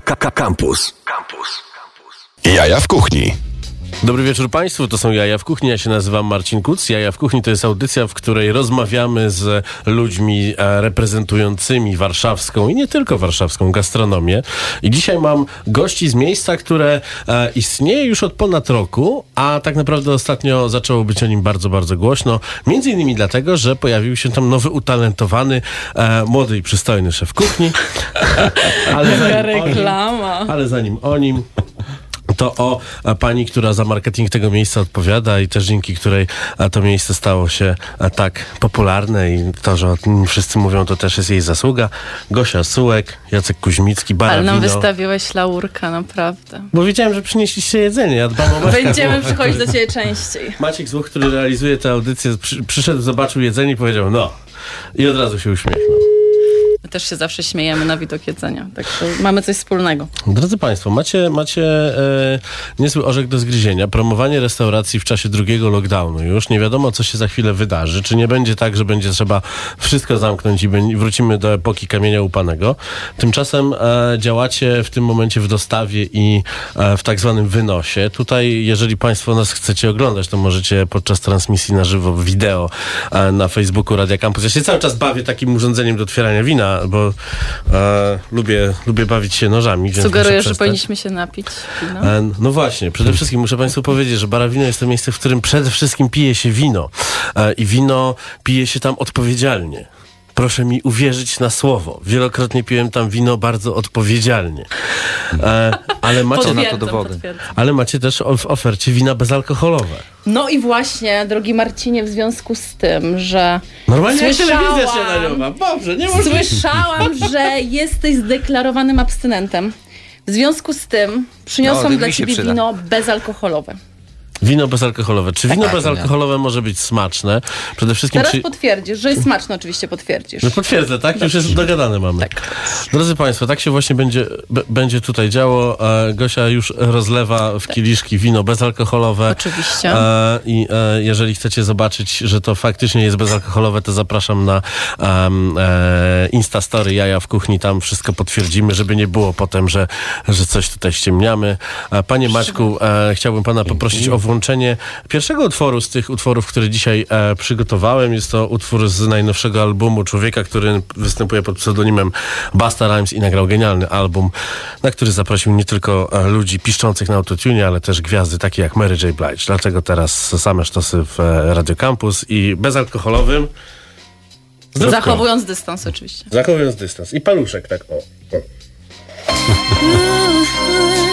Campus. Campus. Jaja w kuchni. Dobry wieczór Państwu, to są Jaja w Kuchni, ja się nazywam Marcin Kuc. Jaja w Kuchni to jest audycja, w której rozmawiamy z ludźmi e, reprezentującymi warszawską i nie tylko warszawską gastronomię. I dzisiaj mam gości z miejsca, które e, istnieje już od ponad roku, a tak naprawdę ostatnio zaczęło być o nim bardzo, bardzo głośno. Między innymi dlatego, że pojawił się tam nowy, utalentowany, e, młody i przystojny szef kuchni. ale, zanim o nim, reklama. ale zanim o nim to o a, pani, która za marketing tego miejsca odpowiada i też dzięki której a, to miejsce stało się a, tak popularne i to, że o tym wszyscy mówią, to też jest jej zasługa. Gosia Sułek, Jacek Kuźmicki, Ale nam Barawino. wystawiłeś laurka, naprawdę. Bo wiedziałem, że przynieśliście jedzenie, ja dbam o Będziemy przychodzić do ciebie częściej. Maciek Złoch, który realizuje tę audycję, przy, przyszedł, zobaczył jedzenie i powiedział no. I od razu się uśmiechnął. My też się zawsze śmiejemy na widok jedzenia, także mamy coś wspólnego. Drodzy Państwo, macie, macie e, niezły orzech do zgryzienia. Promowanie restauracji w czasie drugiego lockdownu już. Nie wiadomo, co się za chwilę wydarzy. Czy nie będzie tak, że będzie trzeba wszystko zamknąć i wrócimy do epoki kamienia upanego. Tymczasem e, działacie w tym momencie w dostawie i e, w tak zwanym wynosie. Tutaj, jeżeli Państwo nas chcecie oglądać, to możecie podczas transmisji na żywo wideo e, na Facebooku Radia Campus. Ja się cały czas bawię takim urządzeniem do otwierania wina, bo e, lubię, lubię bawić się nożami. więc Sugeruję, że powinniśmy się napić wino. E, No właśnie, przede wszystkim muszę Państwu powiedzieć, że Barawino jest to miejsce, w którym przede wszystkim pije się wino. E, I wino pije się tam odpowiedzialnie. Proszę mi uwierzyć na słowo. Wielokrotnie piłem tam wino bardzo odpowiedzialnie. E, ale, macie, Potwierdzam, dowody. potwierdzam. ale macie też w ofercie wina bezalkoholowe. No i właśnie, drogi Marcinie, w związku z tym, że Normalnie Słyszałam. telewizja śniadaniowa. Dobrze, nie może słyszałam, że jesteś zdeklarowanym abstynentem. W związku z tym przyniosłam No, dla ciebie przyda. wino bezalkoholowe. Wino bezalkoholowe. Czy wino Tak, bezalkoholowe może być smaczne? Przede wszystkim Teraz czy... potwierdzisz, że jest smaczne, oczywiście potwierdzisz. No potwierdzę, tak? Już jest dogadane mamy. Tak. Drodzy Państwo, tak się właśnie będzie, będzie tutaj działo. E, Gosia już rozlewa w kieliszki wino bezalkoholowe. Oczywiście. E, I e, jeżeli chcecie zobaczyć, że to faktycznie jest bezalkoholowe, to zapraszam na um, e, Instastory Jaja w Kuchni. Tam wszystko potwierdzimy, żeby nie było potem, że, że coś tutaj ściemniamy. Panie Maćku, chciałbym Pana poprosić o włączenie pierwszego utworu z tych utworów, które dzisiaj e, przygotowałem. Jest to utwór z najnowszego albumu człowieka, który występuje pod pseudonimem Basta Rhymes i nagrał genialny album, na który zaprosił nie tylko e, ludzi piszczących na autotune, ale też gwiazdy takie jak Mary J. Blige. Dlatego teraz same sztosy w e, Radio Campus i bezalkoholowym. Zdrówko. Zachowując dystans oczywiście. Zachowując dystans. I paluszek, tak o. o.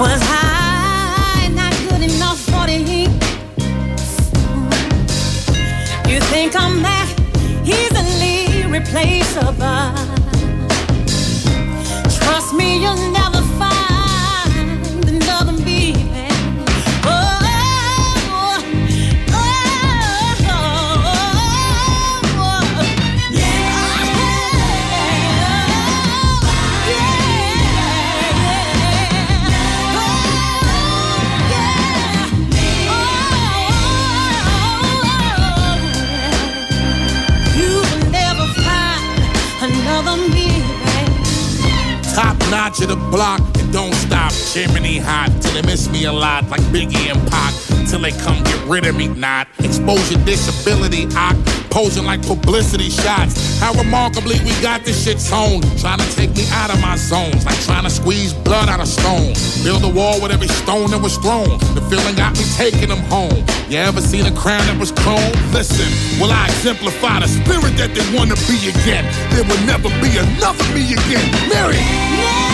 Was I not good enough for? You think I'm that easily replaceable? Trust me, you'll never the block and don't stop. Chimney hot till they miss me a lot, like Biggie and Pac. Till they come get rid of me, not exposure, disability. I posing like publicity shots. How remarkably we got this shit sewn. Trying to take me out of my zones, like trying to squeeze blood out of stone. Build a wall with every stone that was thrown. The feeling got me taking them home. You ever seen a crown that was chrome? Listen, will I exemplify the spirit that they want to be again? There will never be another me again. Mary!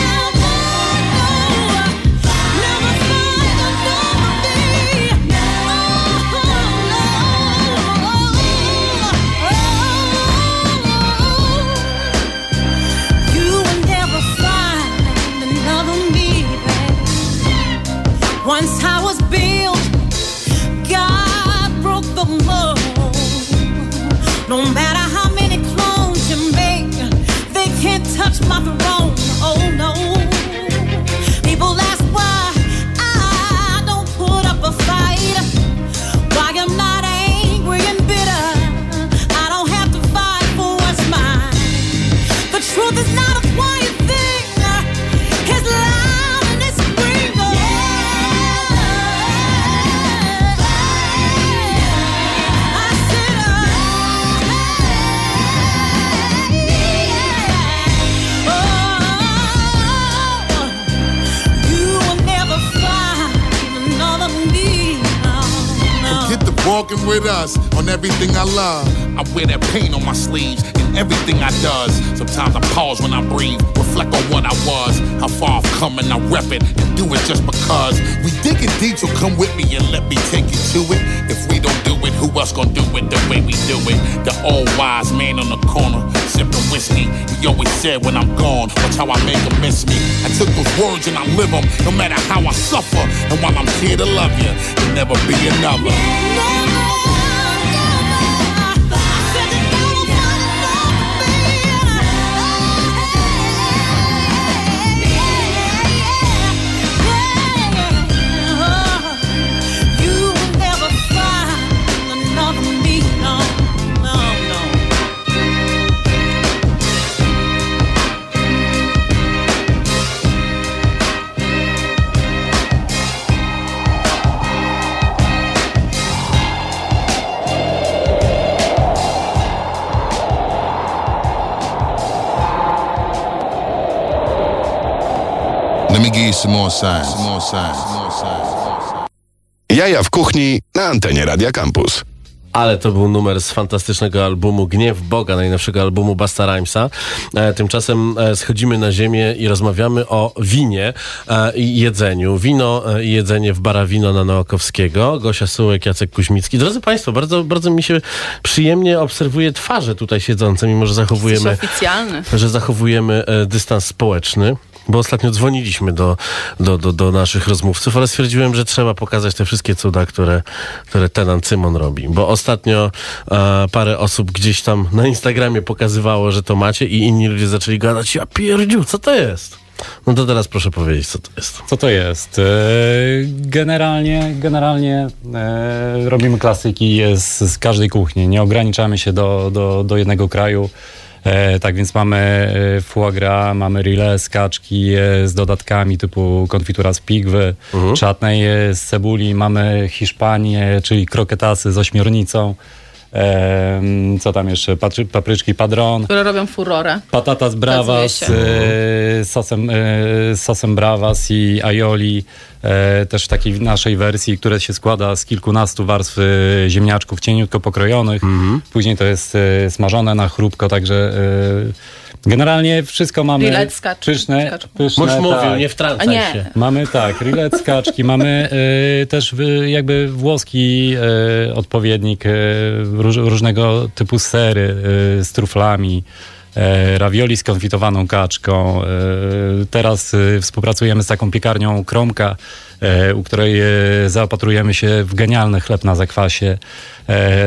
Once I was built, God broke the mold. No matter how many clones you make, they can't touch my throne. Everything I love. I wear that pain on my sleeves in everything I does. Sometimes I pause when I breathe, reflect on what I was, how far I've come, and I rep it and do it just because. We dig it deep, so come with me and let me take you to it. If we don't do it, who else gonna do it the way we do it? The old wise man on the corner, sipping whiskey. He always said, when I'm gone, watch how I make him miss me. I took those words and I live them, no matter how I suffer. And while I'm here to love you, there'll never be another. Let me give you some more signs. Some more signs. Some more signs. Jaja w kuchni na antenie Radia Campus. Ale to był numer z fantastycznego albumu Gniew Boga, najnowszego albumu Basta Rhymesa. E, tymczasem e, schodzimy na ziemię i rozmawiamy o winie e, i jedzeniu. Wino e, i jedzenie w Barawino na Nowakowskiego. Gosia Sułek, Jacek Kuźmicki. Drodzy Państwo, bardzo, bardzo mi się przyjemnie obserwuje twarze tutaj siedzące, mimo że zachowujemy Jesteś oficjalny. że zachowujemy e, dystans społeczny. Bo ostatnio dzwoniliśmy do, do, do, do naszych rozmówców, ale stwierdziłem, że trzeba pokazać te wszystkie cuda, które, które tenant Cymon robi. Bo ostatnio e, parę osób gdzieś tam na Instagramie pokazywało, że to macie i inni ludzie zaczęli gadać, ja pierdziu, co to jest? No to teraz proszę powiedzieć, co to jest. Co to jest? E, Generalnie, generalnie e, robimy klasyki z, z każdej kuchni. Nie ograniczamy się do, do, do jednego kraju. E, tak więc mamy e, foie gras, mamy rille, kaczki e, z dodatkami typu konfitura z pigwy, czatnej e, z cebuli, mamy Hiszpanię, czyli kroketasy z ośmiornicą. E, co tam jeszcze? Papryczki padron. Które robią furorę. Patatas bravas Okazuje e, sosem, sosem bravas i aioli, też w takiej naszej wersji, która się składa z kilkunastu warstw e, ziemniaczków cieniutko pokrojonych. Później to jest e, smażone na chrupko, także e, generalnie wszystko mamy kaczką. pyszne. Pyszne Mąż mówił, tak. nie wtrącaj nie, się. Mamy tak, rillet z kaczki, mamy e, też y, jakby włoski e, odpowiednik, róż, różnego typu sery z truflami, ravioli z konfitowaną kaczką. Teraz współpracujemy z taką piekarnią Kromka, u której zaopatrujemy się w genialny chleb na zakwasie.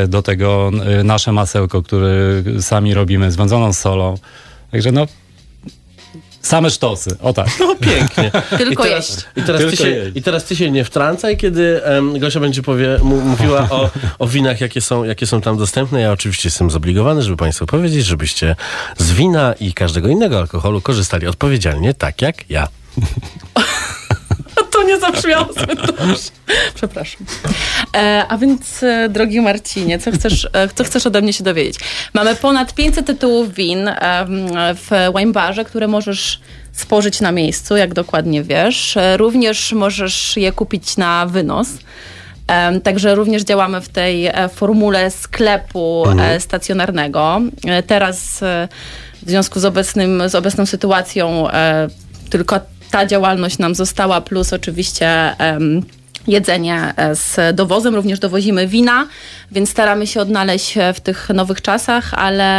Do tego nasze masełko, które sami robimy z wędzoną solą. Także no, same sztosy, o tak. No pięknie. tylko I teraz, jeść. I teraz, ty się, jeść. I teraz ty się nie wtrącaj, kiedy em, Gosia będzie powie, mówiła o, o winach, jakie są, jakie są tam dostępne. Ja oczywiście jestem zobligowany, żeby Państwu powiedzieć, żebyście z wina i każdego innego alkoholu korzystali odpowiedzialnie, tak jak ja. To nie zabrzmiało zbyt dobrze. Przepraszam. E, a więc, e, drogi Marcinie, co chcesz, e, co chcesz ode mnie się dowiedzieć? Mamy ponad 500 tytułów win w wine barze, które możesz spożyć na miejscu, jak dokładnie wiesz. Również możesz je kupić na wynos. Także również działamy w tej formule sklepu e, stacjonarnego. Teraz w związku z, obecnym, z obecną sytuacją tylko ta działalność nam została, plus oczywiście jedzenie e, z dowozem. Również dowozimy wina, więc staramy się odnaleźć e, w tych nowych czasach, ale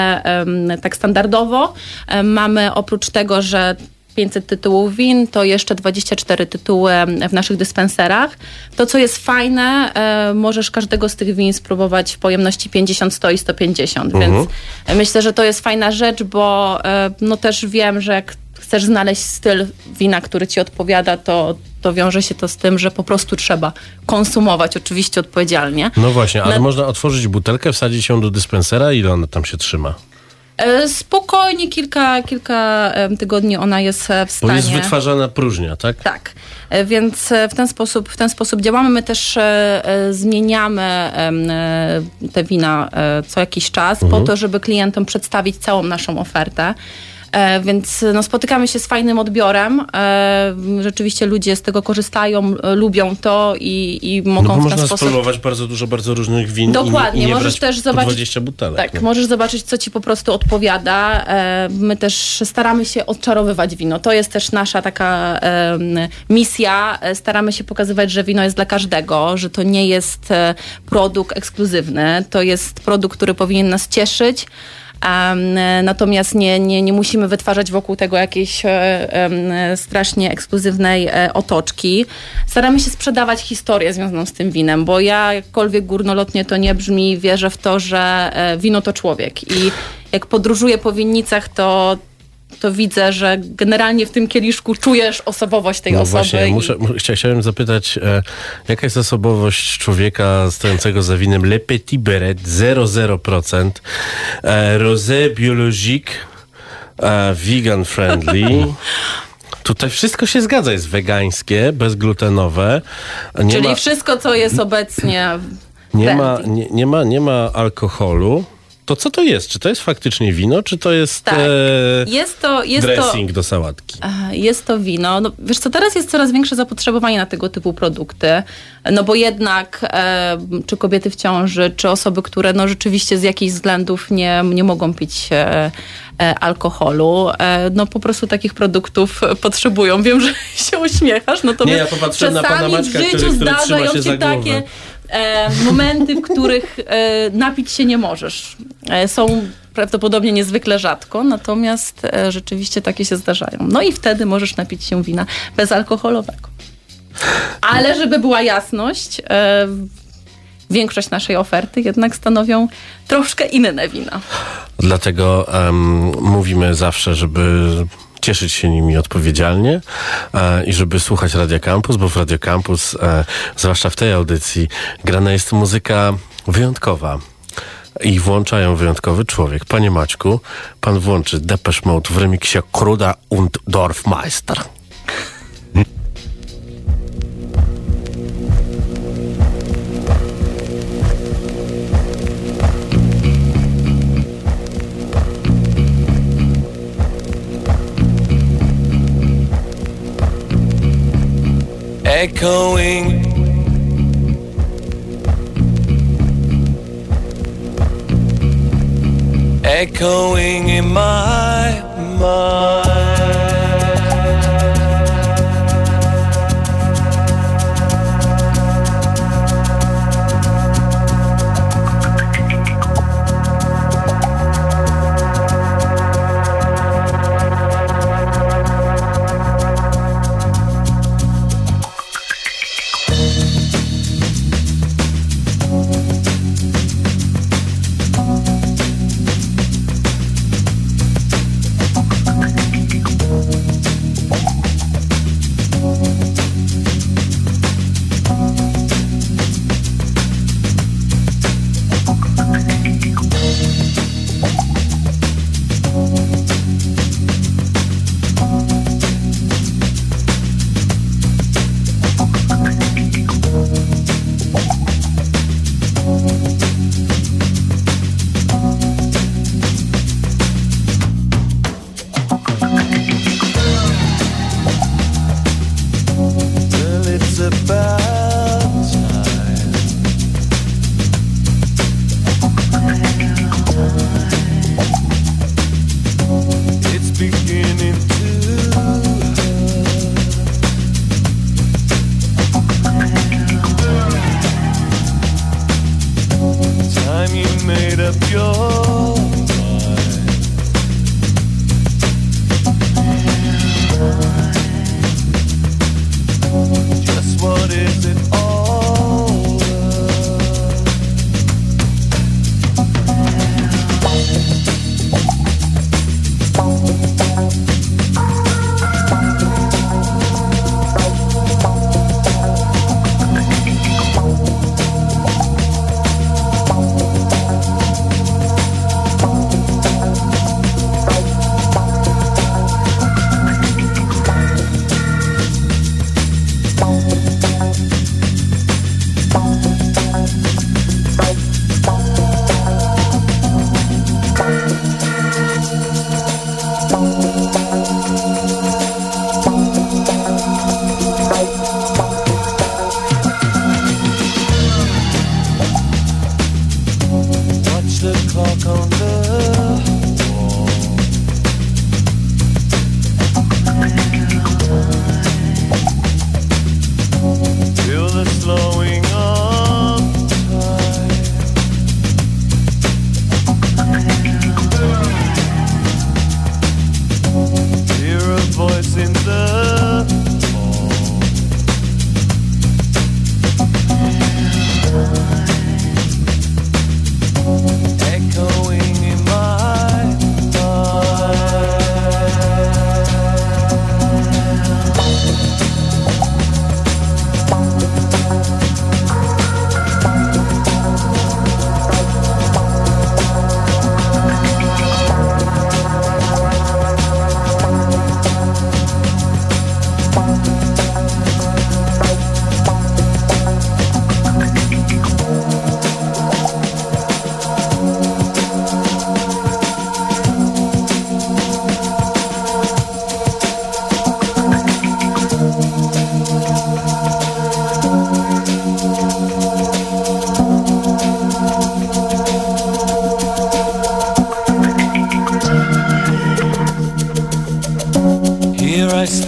tak standardowo em, mamy oprócz tego, że 500 tytułów win, to jeszcze 24 tytuły w naszych dyspenserach. To, co jest fajne, e, możesz każdego z tych win spróbować w pojemności 50, 100 i 150, więc myślę, że to jest fajna rzecz, bo e, no też wiem, że jak chcesz znaleźć styl wina, który ci odpowiada, to, to wiąże się to z tym, że po prostu trzeba konsumować, oczywiście odpowiedzialnie. No właśnie, ale Na- można otworzyć butelkę, wsadzić ją do dyspensera i ile ona tam się trzyma? E, Spokojnie, kilka, kilka tygodni ona jest e, w Bo stanie. jest wytwarzana próżnia, tak? Tak, E, więc w ten sposób, w ten sposób działamy. My też zmieniamy te wina co jakiś czas po to, żeby klientom przedstawić całą naszą ofertę. E, więc no, spotykamy się z fajnym odbiorem. E, rzeczywiście ludzie z tego korzystają, e, lubią to i, i No mogą bo w ten można sposób... spróbować bardzo dużo, bardzo różnych win Dokładnie, i nie, i nie możesz też zobaczyć- 20 butelek. Tak, no. możesz zobaczyć, co ci po prostu odpowiada. My też staramy się odczarowywać wino. To jest też nasza taka misja. Staramy się pokazywać, że wino jest dla każdego, że to nie jest produkt ekskluzywny. To jest produkt, który powinien nas cieszyć. E, natomiast nie, nie, nie musimy wytwarzać wokół tego jakiejś e, strasznie ekskluzywnej e, otoczki. Staramy się sprzedawać historię związaną z tym winem, bo ja jakkolwiek górnolotnie to nie brzmi, wierzę w to, że e, wino to człowiek i jak podróżuję po winnicach, to to widzę, że generalnie w tym kieliszku czujesz osobowość tej No osoby. właśnie, i- muszę, mu- chcia- chciałem zapytać, e, jaka jest osobowość człowieka stojącego za winem Le Petit Beret 0,0%, e, rosé biologique, e, vegan friendly. Tutaj wszystko się zgadza, jest wegańskie, bezglutenowe. Czyli ma, wszystko, co jest obecnie nie, ma, nie, nie, ma, nie ma alkoholu. To co to jest? Czy to jest faktycznie wino, czy to jest Tak. e, Jest to, jest to, dressing do sałatki? Jest to wino. No, wiesz co, teraz jest coraz większe zapotrzebowanie na tego typu produkty, no bo jednak e, czy kobiety w ciąży, czy osoby, które no rzeczywiście z jakichś względów nie, nie mogą pić e, alkoholu, e, no po prostu takich produktów potrzebują. Wiem, że się uśmiechasz, natomiast Nie, ja popatrzyłem na pana Maćka, w życiu który- który zdarzają się takie momenty, w których e, napić się nie możesz. E, są prawdopodobnie niezwykle rzadko, natomiast e, rzeczywiście takie się zdarzają. No i wtedy możesz napić się wina bezalkoholowego. Ale żeby była jasność, e, większość naszej oferty jednak stanowią troszkę inne wina. Dlatego em, mówimy zawsze, żeby cieszyć się nimi odpowiedzialnie e, i żeby słuchać Radio Campus, bo w Radio Campus, e, zwłaszcza w tej audycji, grana jest muzyka wyjątkowa. I włączają wyjątkowy człowiek. Panie Maćku, pan włączy Depeche Mode w remiksie Kruda und Dorfmeister. Echoing. Echoing in my mind.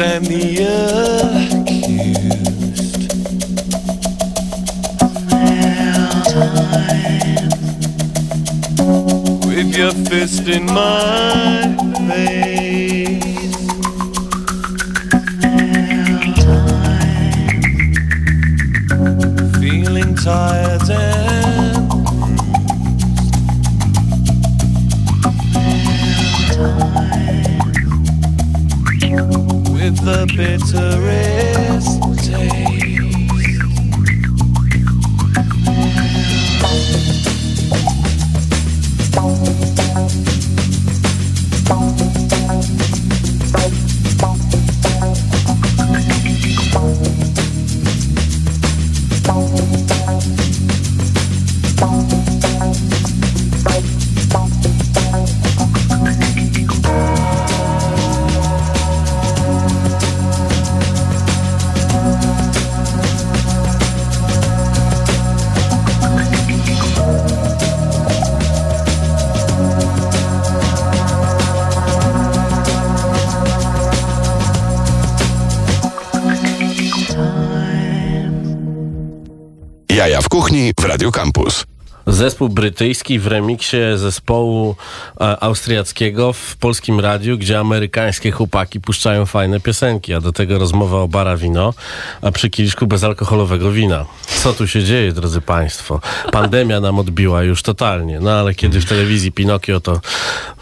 Here I stand the brytyjski w remiksie zespołu e, austriackiego w polskim radiu, gdzie amerykańskie chłopaki puszczają fajne piosenki, a do tego rozmowa o bara wino, a przy kieliszku bezalkoholowego wina. Co tu się dzieje, drodzy Państwo? Pandemia nam odbiła już totalnie, no ale kiedy w telewizji Pinokio, to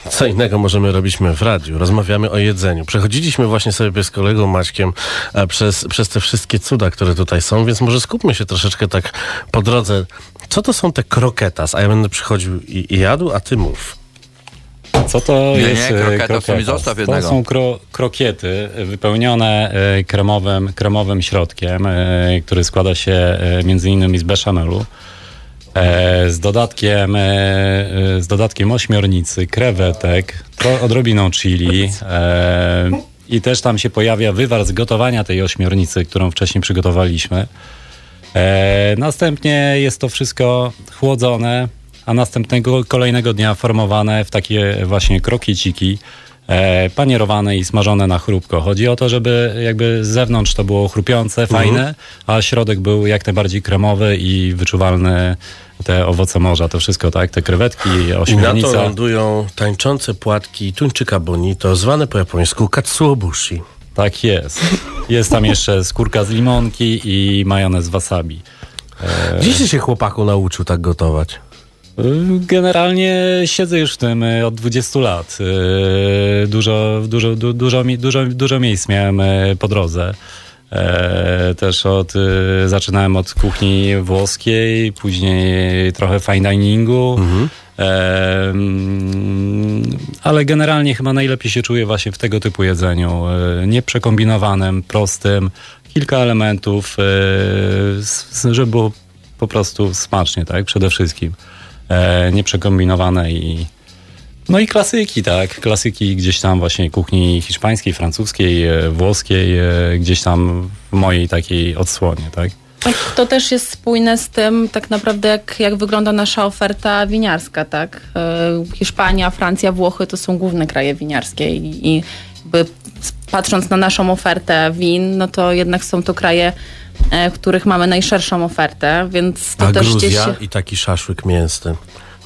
co innego możemy robić my w radiu. Rozmawiamy o jedzeniu. Przechodziliśmy właśnie sobie z kolegą Maćkiem e, przez, przez te wszystkie cuda, które tutaj są, więc może skupmy się troszeczkę tak po drodze. Co to są te kroketas? A ja będę przychodził i, i jadł, a ty mów. Co to Nie, jest nie, kroketa, to mi kroketas? zostaw To są kro, krokiety wypełnione e, kremowym, kremowym środkiem, e, który składa się między innymi z beszamelu. E, z dodatkiem, e, z dodatkiem ośmiornicy, krewetek, tro, odrobiną chili e, i też tam się pojawia wywar z gotowania tej ośmiornicy, którą wcześniej przygotowaliśmy. E, następnie jest to wszystko chłodzone, a następnego kolejnego dnia formowane w takie właśnie krokieciki, panierowane i smażone na chrupko. Chodzi o to, żeby jakby z zewnątrz to było chrupiące, fajne, a środek był jak najbardziej kremowy i wyczuwalny te owoce morza, to wszystko, tak? Te krewetki, I na to ośmiornica. lądują tańczące płatki tuńczyka bonito, zwane po japońsku katsuobushi. Tak jest. Jest tam jeszcze skórka z limonki i majonez wasabi. Gdzie ty się chłopaku nauczył tak gotować? Generalnie siedzę już w tym y, od 20 lat. Y, Dużo, dużo, du- dużo, mi- dużo, dużo miejsc miałem y, po drodze. E, Też od, zaczynałem od kuchni włoskiej, później trochę fine diningu. E, mm, ale generalnie chyba najlepiej się czuję właśnie w tego typu jedzeniu. E, Nieprzekombinowanym, prostym, kilka elementów, e, żeby było po prostu smacznie, tak? Przede wszystkim. E, nieprzekombinowane i no i klasyki, tak? Klasyki gdzieś tam właśnie kuchni hiszpańskiej, francuskiej, e, włoskiej, e, gdzieś tam w mojej takiej odsłonie, tak? Tak, To też jest spójne z tym tak naprawdę, jak, jak wygląda nasza oferta winiarska, tak? E, Hiszpania, Francja, Włochy to są główne kraje winiarskie i, i patrząc na naszą ofertę win, no to jednak są to kraje, w których mamy najszerszą ofertę, więc to A też gdzieś Gruzja się... i taki szaszłyk mięsny.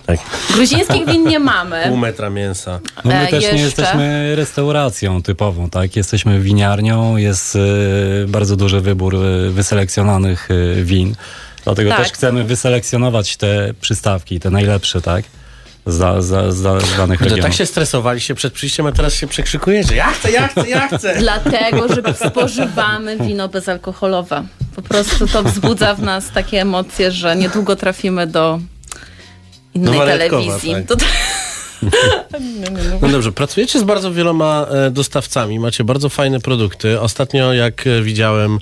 Tak, Gruzińskich win nie mamy. pół metra mięsa. No my E, też jeszcze? nie jesteśmy restauracją typową, tak? Jesteśmy winiarnią, jest e, bardzo duży wybór e, wyselekcjonowanych e, win. Dlatego Tak. też chcemy wyselekcjonować te przystawki, te najlepsze, tak? Za, za, za, z danych Kurde, regionów. tak się stresowaliście przed przyjściem, a teraz się przekrzykujecie. Ja chcę, ja chcę, ja chcę! Dlatego, że spożywamy wino bezalkoholowe. Po prostu to wzbudza w nas takie emocje, że niedługo trafimy do innej Waletkowa, telewizji. tak. To, No dobrze, pracujecie z bardzo wieloma e, dostawcami, macie bardzo fajne produkty. Ostatnio, jak e, widziałem.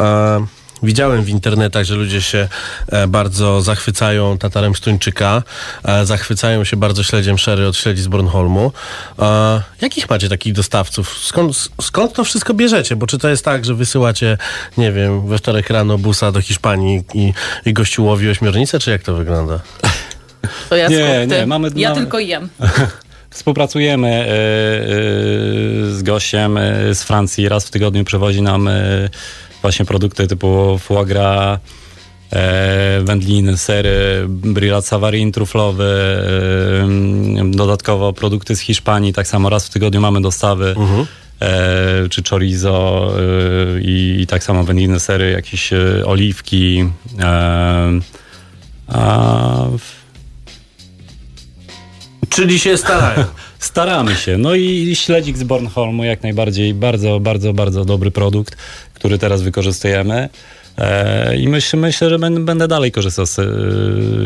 E, Widziałem w internetach, że ludzie się e, bardzo zachwycają tatarem Sztuńczyka, e, zachwycają się bardzo śledziem Sherry od śledzi z Bornholmu. E, jakich macie takich dostawców? Skąd, skąd to wszystko bierzecie? Bo czy to jest tak, że wysyłacie, nie wiem, we wtorek rano busa do Hiszpanii i, i gościu łowi ośmiornicę, czy jak to wygląda? To ja Nie, nie, mamy- Ja mamy- tylko jem. Współpracujemy z gościem z Francji. Raz w tygodniu przywozi nam właśnie produkty typu foie gras, e, wędliny, sery, brillat savarin truflowy, e, dodatkowo produkty z Hiszpanii. Tak samo raz w tygodniu mamy dostawy. E, czy chorizo e, i, tak samo wędliny, sery, jakieś e, oliwki. E, a w- Czyli się starają. Staramy się. No i śledzik z Bornholmu jak najbardziej bardzo, bardzo, bardzo dobry produkt, który teraz wykorzystujemy. E, I myślę, myślę, że będę, dalej korzystał z, e,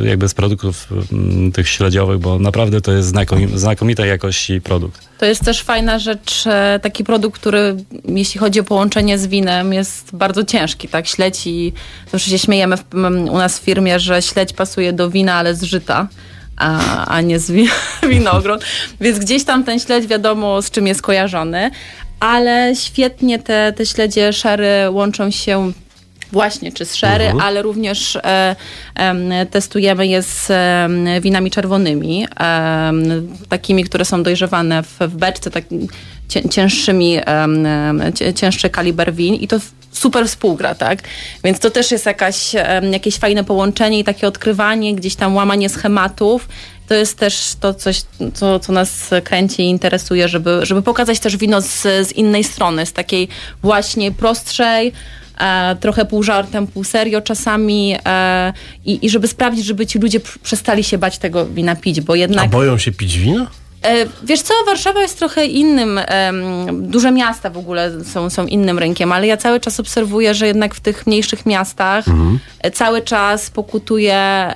jakby z produktów mm, tych śledziowych, bo naprawdę to jest znakomi, znakomitej jakości produkt. To jest też fajna rzecz, e, taki produkt, który jeśli chodzi o połączenie z winem jest bardzo ciężki, tak? Śledź i zawsze się śmiejemy w, u nas w firmie, że śledź pasuje do wina, ale z żyta. A, a nie z wi- winogron. Więc gdzieś tam ten śledź wiadomo z czym jest kojarzony, ale świetnie te, te śledzie sherry łączą się Właśnie, czy z sherry, ale również e, em, testujemy je z em, winami czerwonymi, takimi, które są dojrzewane w, w beczce, tak cię, cięższymi, cięższy kaliber win i to super współgra, tak? Więc to też jest jakaś, jakieś fajne połączenie i takie odkrywanie, gdzieś tam łamanie schematów. To jest też to coś, co, co nas kręci i interesuje, żeby, żeby pokazać też wino z, z innej strony, z takiej właśnie prostszej, e, trochę pół żartem, pół serio czasami e, i, i żeby sprawdzić, żeby ci ludzie przestali się bać tego wina pić, bo A jednak... boją się pić wino? E, Wiesz co, Warszawa jest trochę innym, duże miasta w ogóle są, są innym rynkiem, ale ja cały czas obserwuję, że jednak w tych mniejszych miastach e, cały czas pokutuje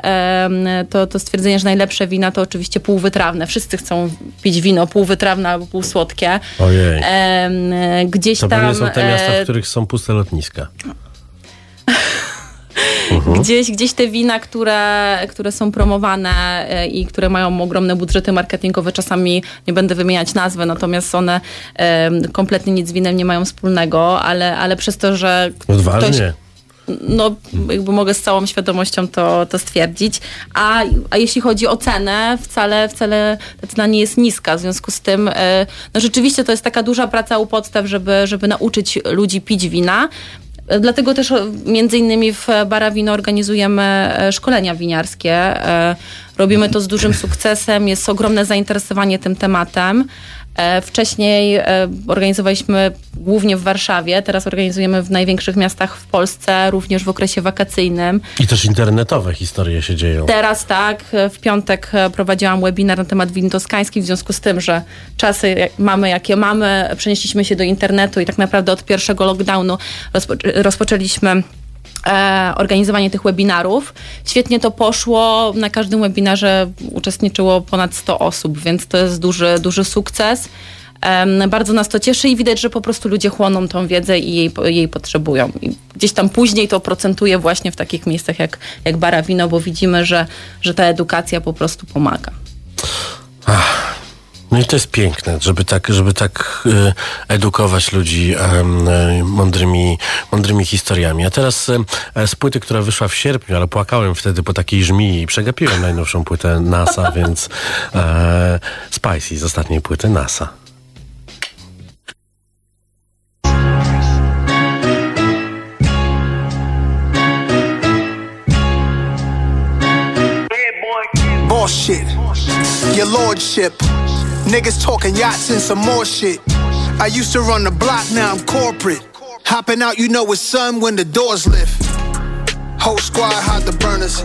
to, to stwierdzenie, że najlepsze wina to oczywiście półwytrawne. Wszyscy chcą pić wino półwytrawne albo półsłodkie. Ojej. Gdzieś To tam... pewnie są te miasta, e, w których są puste lotniska. Gdzieś, gdzieś te wina, które, które są promowane e, i które mają ogromne budżety marketingowe, czasami nie będę wymieniać nazwy, natomiast one kompletnie nic z winem nie mają wspólnego, ale, ale przez to, że Odważnie. ktoś no, jakby mogę z całą świadomością to, to stwierdzić. A, a jeśli chodzi o cenę, wcale, wcale ta cena nie jest niska. W związku z tym, e, no rzeczywiście to jest taka duża praca u podstaw, żeby, żeby nauczyć ludzi pić wina. Dlatego też między innymi w Bara Wino organizujemy e, szkolenia winiarskie. E, Robimy to z dużym sukcesem, jest ogromne zainteresowanie tym tematem. E, Wcześniej e, organizowaliśmy głównie w Warszawie, teraz organizujemy w największych miastach w Polsce, również w okresie wakacyjnym. I też internetowe historie się dzieją. Teraz tak, e, w piątek prowadziłam webinar na temat win toskańskich, w związku z tym, że czasy mamy jakie mamy, przenieśliśmy się do internetu i tak naprawdę od pierwszego lockdownu rozpo- rozpoczęliśmy organizowanie tych webinarów. Świetnie to poszło. Na każdym webinarze uczestniczyło ponad 100 osób, więc to jest duży, duży sukces. Bardzo nas to cieszy i widać, że po prostu ludzie chłoną tą wiedzę i jej, jej potrzebują. I gdzieś tam później to procentuje właśnie w takich miejscach jak, jak Barawino, bo widzimy, że, że ta edukacja po prostu pomaga. No i to jest piękne, żeby tak, żeby tak e, edukować ludzi e, mądrymi, mądrymi historiami. A teraz e, z płyty, która wyszła w sierpniu, ale płakałem wtedy po takiej żmii i przegapiłem najnowszą płytę NASA, więc e, Spicy z ostatniej płyty NASA. Bullshit. Your lordship. Niggas talking yachts and some more shit. I used to run the block, now I'm corporate. Hopping out, you know it's sun when the doors lift. Whole squad hide the burners.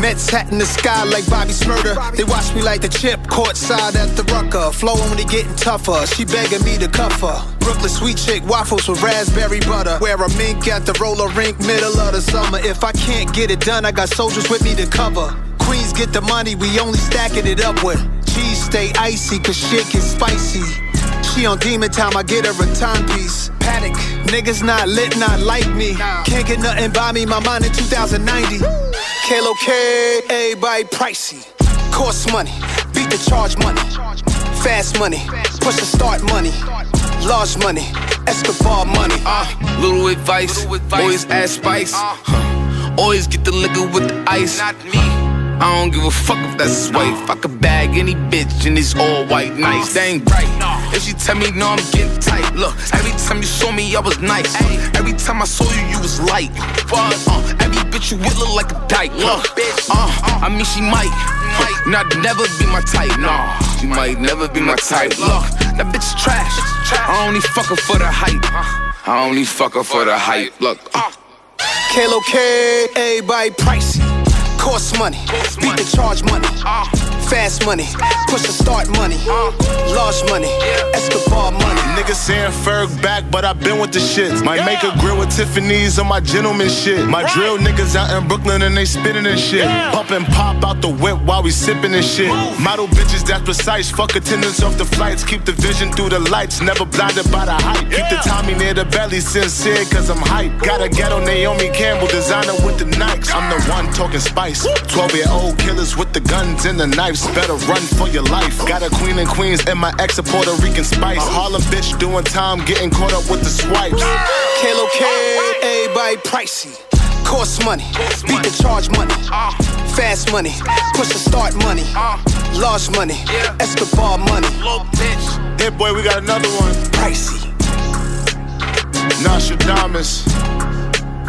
Mets hat in the sky like Bobby Smurder. They watch me like the chip, courtside at the rucker. Flowing when it getting tougher. She begging me to cuff her. Brooklyn sweet chick, waffles with raspberry butter. Wear a mink at the roller rink, middle of the summer. If I can't get it done, I got soldiers with me to cover. Queens get the money, we only stacking it up with. cheese stay icy, cause shit get spicy. She on demon time, I get her a timepiece. Panic, niggas not lit, not like me. Can't get nothing by me, my mind in 2090. Kalo K, everybody pricey. Cost money, beat the charge money. Fast money, push the start money. Large money, Escobar money. Uh, little advice, always add spice. Huh. Always get the liquor with the ice. Not me. I don't give a fuck if that's his wife. I could bag any bitch and it's all white, nice. That ain't right. If she tell me no, I'm getting tight. Look, every time you saw me, I was nice. Every time I saw you, you was light. But uh, every bitch you with look like a dyke. Look, bitch, uh, I mean she might, might not never be my type. Nah, she might never be my type. Look, that bitch is trash. I only fuck her for the hype. I only fuck her for the hype. Look, uh. Kalo K, everybody pricey. Cost money, beat the charge money. Ah. Fast money, push the start money. Large money, Escobar money. Niggas saying Ferg back, but I been with the shits. Might make a grill with Tiffany's on my gentleman shit. My drill niggas out in Brooklyn and they spitting and shit. Pump and pop out the whip while we sipping and shit. Model bitches that's precise. Fuck attendance off the flights. Keep the vision through the lights. Never blinded by the hype. Keep the Tommy near the belly. Sincere cause I'm hype. Got a ghetto Naomi Campbell designer with the Nikes. I'm the one talking spice. 12 year old killers with the guns and the knives. Better run for your life. Got a queen and queens and my ex a Puerto Rican spice. Harlem bitch doing time, getting caught up with the swipes. Kalo K, everybody pricey. Cost money, beat the charge money. Fast money, push the start money. Large money, Escobar money. Hit boy, we got another one. Pricey. Nostradamus.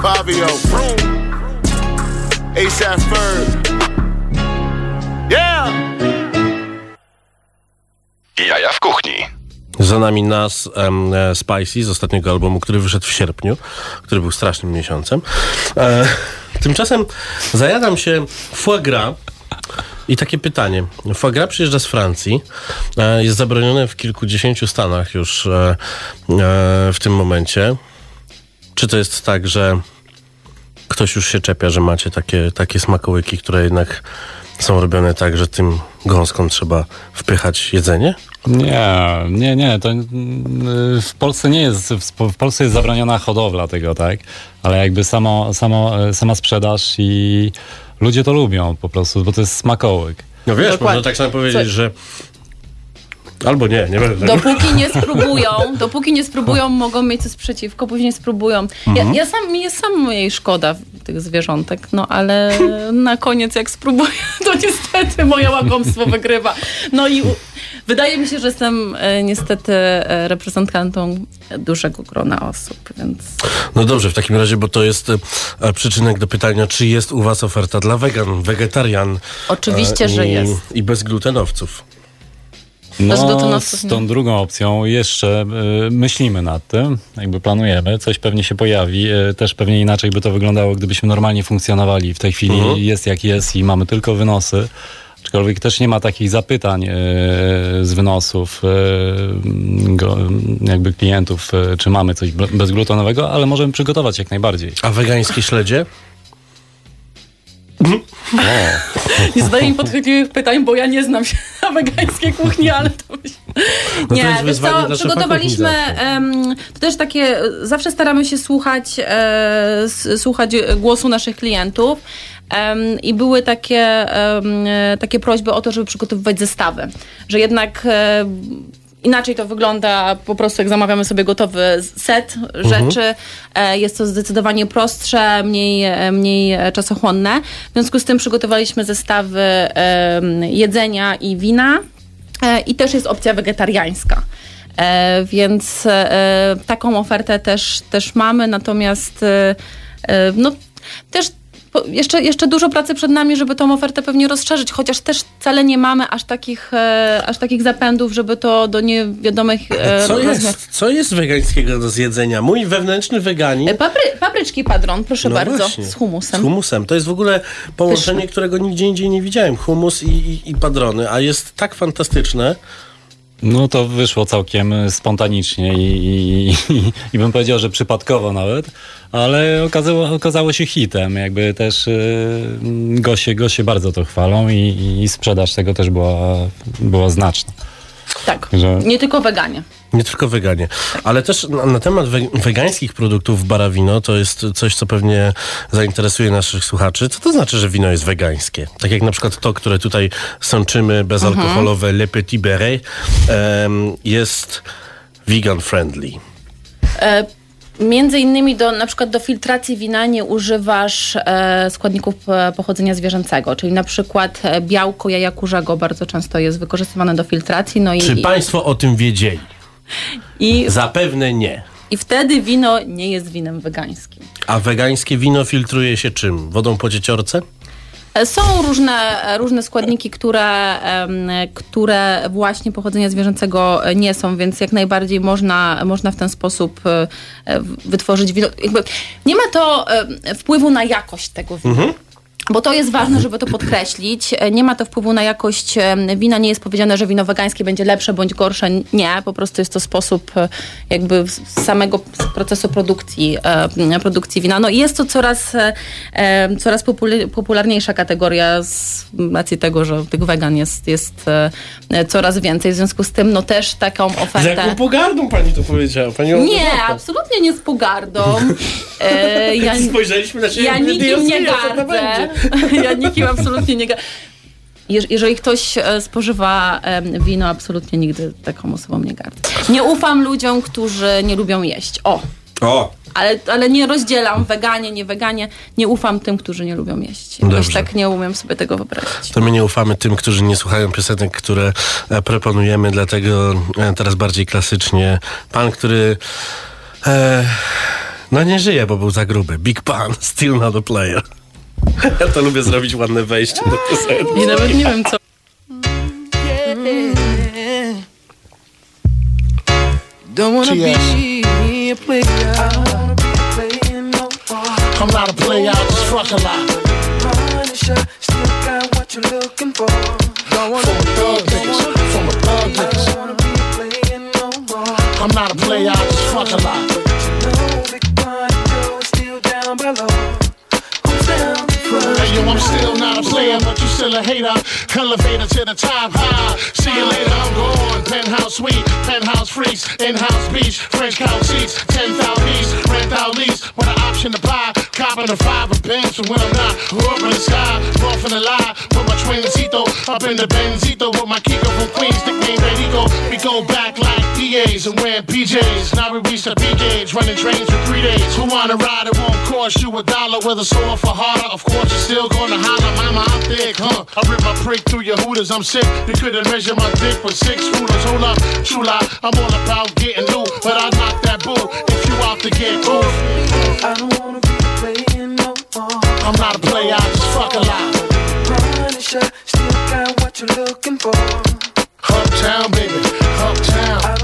Fabio. Vroom. ASAP Ferg. Yeah! Jaja w kuchni. Za nami nas e, Spicy z ostatniego albumu, który wyszedł w sierpniu, który był strasznym miesiącem. E, tymczasem zajadam się foie gras i takie pytanie. Foie gras przyjeżdża z Francji, e, jest zabronione w kilkudziesięciu stanach już e, e, w tym momencie. Czy to jest tak, że ktoś już się czepia, że macie takie, takie smakołyki, które jednak są robione tak, że tym gąskom trzeba wpychać jedzenie? Nie, nie, nie. To w Polsce nie jest, w Polsce jest zabroniona hodowla tego, tak? Ale jakby samo, samo, e, sama sprzedaż i ludzie to lubią po prostu, bo to jest smakołyk. No wiesz, Dokładnie. można tak samo powiedzieć, Co- że albo nie, nie będę. Dopóki nie spróbują, dopóki nie spróbują, mogą mieć coś przeciwko, później spróbują. Ja, ja sam, mi jest sam mojej szkoda tych zwierzątek, no ale na koniec jak spróbuję, to niestety moje łakomstwo wygrywa. No i wydaje mi się, że jestem e, niestety e, reprezentantą dużego grona osób, więc No dobrze, w takim razie, bo to jest e, przyczynek do pytania, czy jest u was oferta dla wegan, wegetarian Oczywiście, e, że i, jest. i bezglutenowców. No, z tą drugą opcją jeszcze y, myślimy nad tym, jakby planujemy, coś pewnie się pojawi, y, też pewnie inaczej by to wyglądago, gdybyśmy normalnie funkcjonowali. W tej chwili Mhm. jest jak jest i mamy tylko wynosy, aczkolwiek też nie ma takich zapytań y, z wynosów y, go, jakby klientów, y, czy mamy coś be- bezglutenowego, ale możemy przygotować jak najbardziej. A wegańskie śledzie? Nie zadaję im podchwytliwych pytań, bo ja nie znam się na wegańskiej kuchni, ale to... byś- No to nie, wyzwanie co, przygotowaliśmy, em, to też takie, zawsze staramy się słuchać, e, słuchać głosu naszych klientów. Em, I były takie, e, takie prośby o to, żeby przygotowywać zestawy. Że jednak e, inaczej to wygląda po prostu, jak zamawiamy sobie gotowy set rzeczy. E, Jest to zdecydowanie prostsze, mniej, e, mniej czasochłonne. W związku z tym przygotowaliśmy zestawy jedzenia i wina. E, I też jest opcja wegetariańska. Więc taką ofertę też, też mamy, natomiast no, też jeszcze, jeszcze dużo pracy przed nami, żeby tą ofertę pewnie rozszerzyć, chociaż też wcale nie mamy aż takich, e, aż takich zapędów, żeby to do niewiadomych e, Co jest, co jest wegańskiego do zjedzenia? Mój wewnętrzny weganin... E, Papry, papryczki padron, proszę No bardzo, właśnie. z humusem. Z humusem. To jest w ogóle połączenie, Pyszne. którego nigdzie indziej nie widziałem. Humus i, i, i padrony, a jest tak fantastyczne. No to wyszło całkiem e, spontanicznie i, i, i, bym powiedział, że przypadkowo nawet, ale okazało, okazało się hitem. Jakby też y, goście, goście bardzo to chwalą i, i sprzedaż tego też była, była znaczna. Tak, Że- nie tylko weganie. Nie tylko weganie. Ale też na, na temat we, wegańskich produktów Barawino, to jest coś, co pewnie zainteresuje naszych słuchaczy. Co to znaczy, że wino jest wegańskie? Tak jak na przykład to, które tutaj sączymy, bezalkoholowe Le Petit Beret, em, jest vegan friendly. E, Między innymi do, na przykład do filtracji wina nie używasz e, składników e, pochodzenia zwierzęcego, czyli na przykład e, białko jaja kurzego bardzo często jest wykorzystywane do filtracji. No i, Czy państwo o tym wiedzieli? i, Zapewne nie. I wtedy wino nie jest winem wegańskim. A wegańskie wino filtruje się czym? Wodą po dzieciorce? E, Są różne, e, różne składniki, które, które właśnie pochodzenia zwierzęcego e, nie są, więc jak najbardziej można, można w ten sposób wytworzyć wino. Nie ma to wpływu na jakość tego wina. Bo to jest ważne, żeby to podkreślić. E, Nie ma to wpływu na jakość e, wina. Nie jest powiedziane, że wino wegańskie będzie lepsze bądź gorsze. Nie, po prostu jest to sposób e, jakby z samego procesu produkcji, produkcji wina. No i jest to coraz, coraz popul- popularniejsza kategoria z racji tego, że tych wegan jest, jest coraz więcej. W związku z tym no też taką Z ofertę... jaką pogardą pani to powiedziała? Pani Nie, absolutnie nie z pogardą. Ja, Spojrzeliśmy na siebie. ja nikim nie gardzę. Ja nikim absolutnie nie Jeżeli ktoś e, spożywa wino, absolutnie nigdy taką osobą nie gardzę. Nie ufam ludziom, którzy nie lubią jeść. O, O, ale, ale nie rozdzielam weganie, nie weganie. Nie ufam tym, którzy nie lubią jeść. Jakoś Dobrze. tak nie umiem sobie tego wyobrazić. To my nie ufamy tym, którzy nie słuchają piosenek, które e, proponujemy, dlatego e, teraz bardziej klasycznie. Pan, który e, no nie żyje, bo był za gruby. Big Pan, still not a player. Ja to lubię zrobić ładne wejście do piosenki. I nawet nie wiem, co... Don't wanna be a player. I don't wanna be playing no more. I'm not a player, I just fuck a lot. Elevator to the top, high. See you later, I'm gone. Penthouse suite, penthouse freaks, in-house beach, French couch seats, 10,000 east, rent out lease, with an option to buy. Copping a five of pins from when I'm not. Up in the sky, off in the lie, with my twincito, up in the Benzito, with my Kiko from Queens, nickname Rico. We go back like DAs and wearing PJs. Now we reach the peak age, running trains for three days. Who wanna ride? It won't cost you a dollar, whether sore for harder. Of course, you're still gonna holler, mama, I'm thick, huh? I rip my prick through your hooters, I'm sick. You couldn't measure my dick with six rulers. Hold up, true lie, I'm all about getting loot, but I knock that bull if you out to get cool. I don't wanna be playing no more. I'm not a player, I just fuck a lot. Punisher, still got what you're looking for. Uptown, baby, uptown. I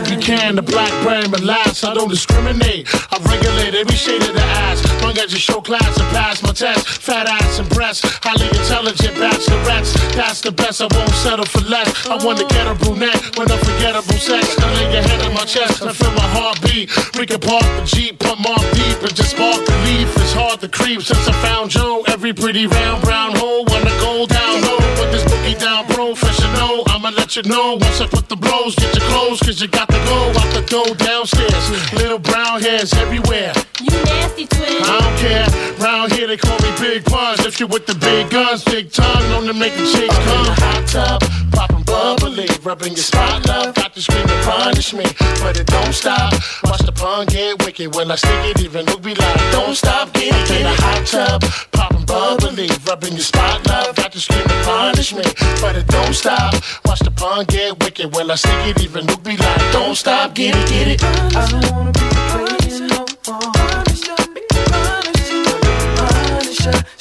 love from Puerto Pecan to Blackberry Molasses. I don't discriminate. I regulate every shade of the ass. Long as you show class and pass my test. Fat ass and breasts. Highly intelligent bachelorettes. That's the best. I won't settle for less. I want to get a brunette with unforgettable sex. I lay your head on my chest and feel my heartbeat. We can park the Jeep, put off deep and just spark the leaf. It's hard to creep since I found Joe. Every pretty round brown I'ma let you know once I put the blows. Get your clothes, cause you got to go out the door downstairs. Little brown hairs everywhere. You nasty twin. I don't care. Round here they call me Big Puns. If you with the big guns, big tongue, known to make the chicks come. Hot tub, popping bubbly, rubbing your spot, love. Got to scream and punish me, but it don't stop. Watch the pun get wicked when I stick it. Even Luke be like, don't stop, get it. In a hot tub, popping bubbly, rubbing your spot, love. Got to scream and punish me, but it don't stop. Watch the pun get wicked when I stick it. Even Luke be like, don't stop, get it, get it. I don't wanna be playing no more. Punisher, Punisher, still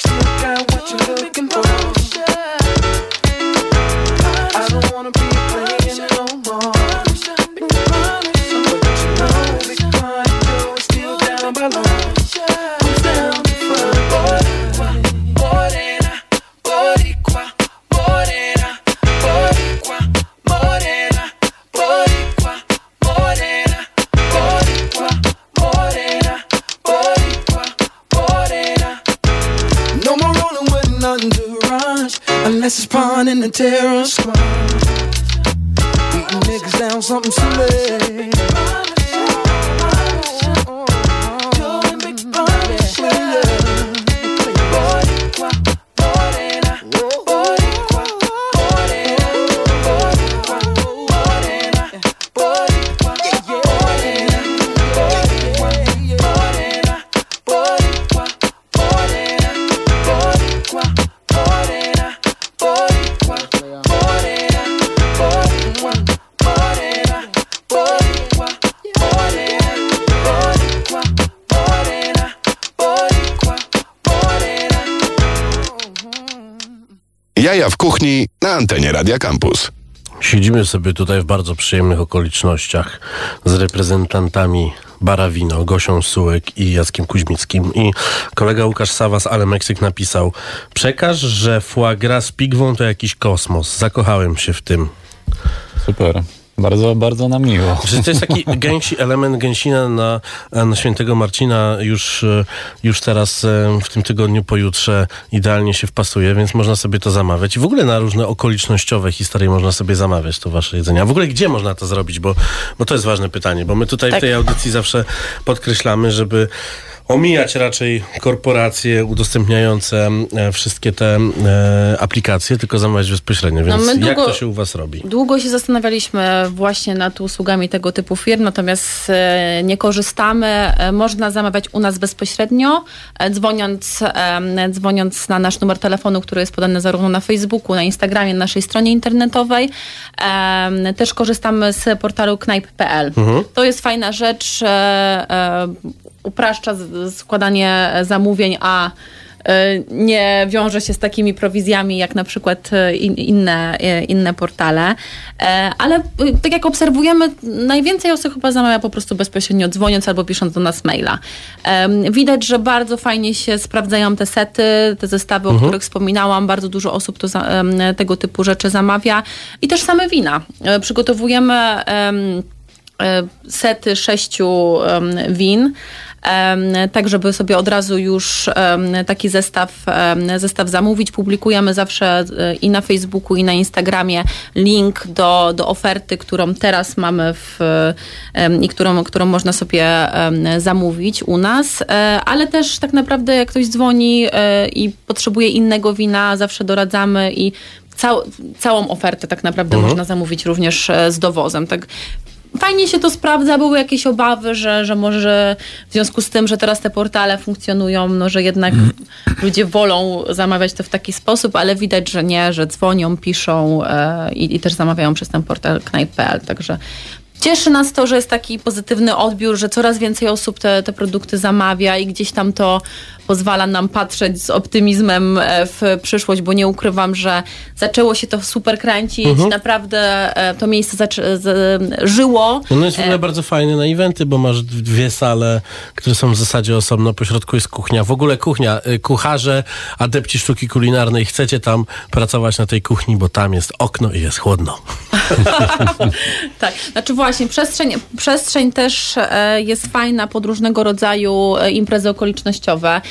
it's prawn in the terror squad. Beating niggas down something silly. Kuchni na antenie Radia Campus. Siedzimy sobie tutaj w bardzo przyjemnych okolicznościach z reprezentantami Barawino, Gosią Sułek i Jackiem Kuźmickim. I kolega Łukasz Sawas, ale Meksyk napisał Przekaż, że foie gras z pigwą to jakiś kosmos. Zakochałem się w tym. Super. Bardzo, bardzo nam miło. Że to jest taki gęsi element gęsina na, na świętego Marcina już, e, już teraz e, w tym tygodniu pojutrze idealnie się wpasuje, więc można sobie to zamawiać. I w ogóle na różne okolicznościowe historie można sobie zamawiać to wasze jedzenie. A w ogóle gdzie można to zrobić? Bo, bo to jest ważne pytanie, bo my tutaj w Tak. tej audycji zawsze podkreślamy, żeby omijać raczej korporacje udostępniające e, wszystkie te e, aplikacje, tylko zamawiać bezpośrednio. Więc No, my jak długo- to się u was robi? Długo się zastanawialiśmy właśnie nad usługami tego typu firm, natomiast e, nie korzystamy. Można zamawiać u nas bezpośrednio, e, dzwoniąc, dzwoniąc na nasz numer telefonu, który jest podany zarówno na Facebooku, na Instagramie, na naszej stronie internetowej. Też korzystamy z portalu knajp.pl. To jest fajna rzecz, upraszcza składanie zamówień, a e, nie wiąże się z takimi prowizjami jak na przykład e, in, inne, e, inne portale. Ale tak jak obserwujemy, najwięcej osób chyba zamawia po prostu bezpośrednio dzwoniąc albo pisząc do nas maila. Widać, że bardzo fajnie się sprawdzają te sety, te zestawy, o których wspominałam. Bardzo dużo osób to tego typu rzeczy zamawia. I też same wina. Przygotowujemy em, sety sześciu win. Tak, żeby sobie od razu już taki zestaw, zestaw zamówić. Publikujemy zawsze e, i na Facebooku, i na Instagramie link do, do oferty, którą teraz mamy w, i którą, którą można sobie zamówić u nas. E, Ale też tak naprawdę, jak ktoś dzwoni e, i potrzebuje innego wina, zawsze doradzamy i cał, całą ofertę tak naprawdę można zamówić również z dowozem. Tak Fajnie się to sprawdza, były jakieś obawy, że, że może w związku z tym, że teraz te portale funkcjonują, no, że jednak ludzie wolą zamawiać to w taki sposób, ale widać, że nie, że dzwonią, piszą e, i, i też zamawiają przez ten portal knajp.pl, także Cieszy nas to, że jest taki pozytywny odbiór, że coraz więcej osób te, te produkty zamawia i gdzieś tam to pozwala nam patrzeć z optymizmem e, w przyszłość, bo nie ukrywam, że zaczęło się to super kręcić, naprawdę e, to miejsce zaczę- z, żyło. No jest w ogóle E, bardzo fajny na eventy, bo masz dwie sale, które są w zasadzie osobno. Po środku jest kuchnia. W ogóle kuchnia. Kucharze, adepci sztuki kulinarnej, chcecie tam pracować na tej kuchni, bo tam jest okno i jest chłodno. Tak, znaczy właśnie, przestrzeń, przestrzeń też jest fajna pod różnego rodzaju imprezy okolicznościowe.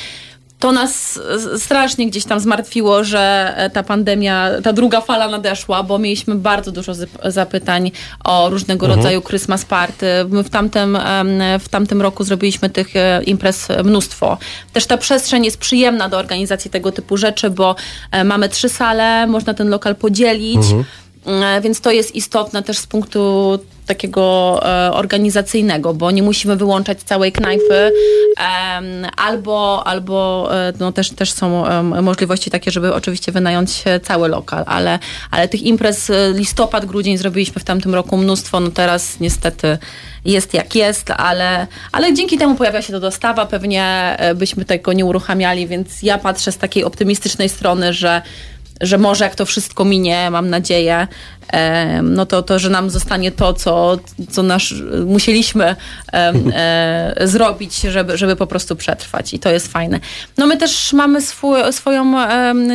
To nas strasznie gdzieś tam zmartwiło, że ta pandemia, ta druga fala nadeszła, bo mieliśmy bardzo dużo zapytań o różnego rodzaju Christmas party. My w tamtym, w tamtym roku zrobiliśmy tych e, imprez mnóstwo. Też ta przestrzeń jest przyjemna do organizacji tego typu rzeczy, bo e, mamy trzy sale, można ten lokal podzielić. E, Więc to jest istotne też z punktu takiego e, organizacyjnego, bo nie musimy wyłączać całej knajpy, em, albo, albo e, no też, też są możliwości takie, żeby oczywiście wynająć e, cały lokal, ale, ale tych imprez e, listopad, grudzień zrobiliśmy w tamtym roku mnóstwo, no teraz niestety jest jak jest, ale, ale dzięki temu pojawia się to dostawa, pewnie e, byśmy tego nie uruchamiali, więc ja patrzę z takiej optymistycznej strony, że że może jak to wszystko minie, mam nadzieję, no to, to, że nam zostanie to, co, co nasz, musieliśmy e, zrobić, żeby, żeby po prostu przetrwać i to jest fajne. No my też mamy swój, swoją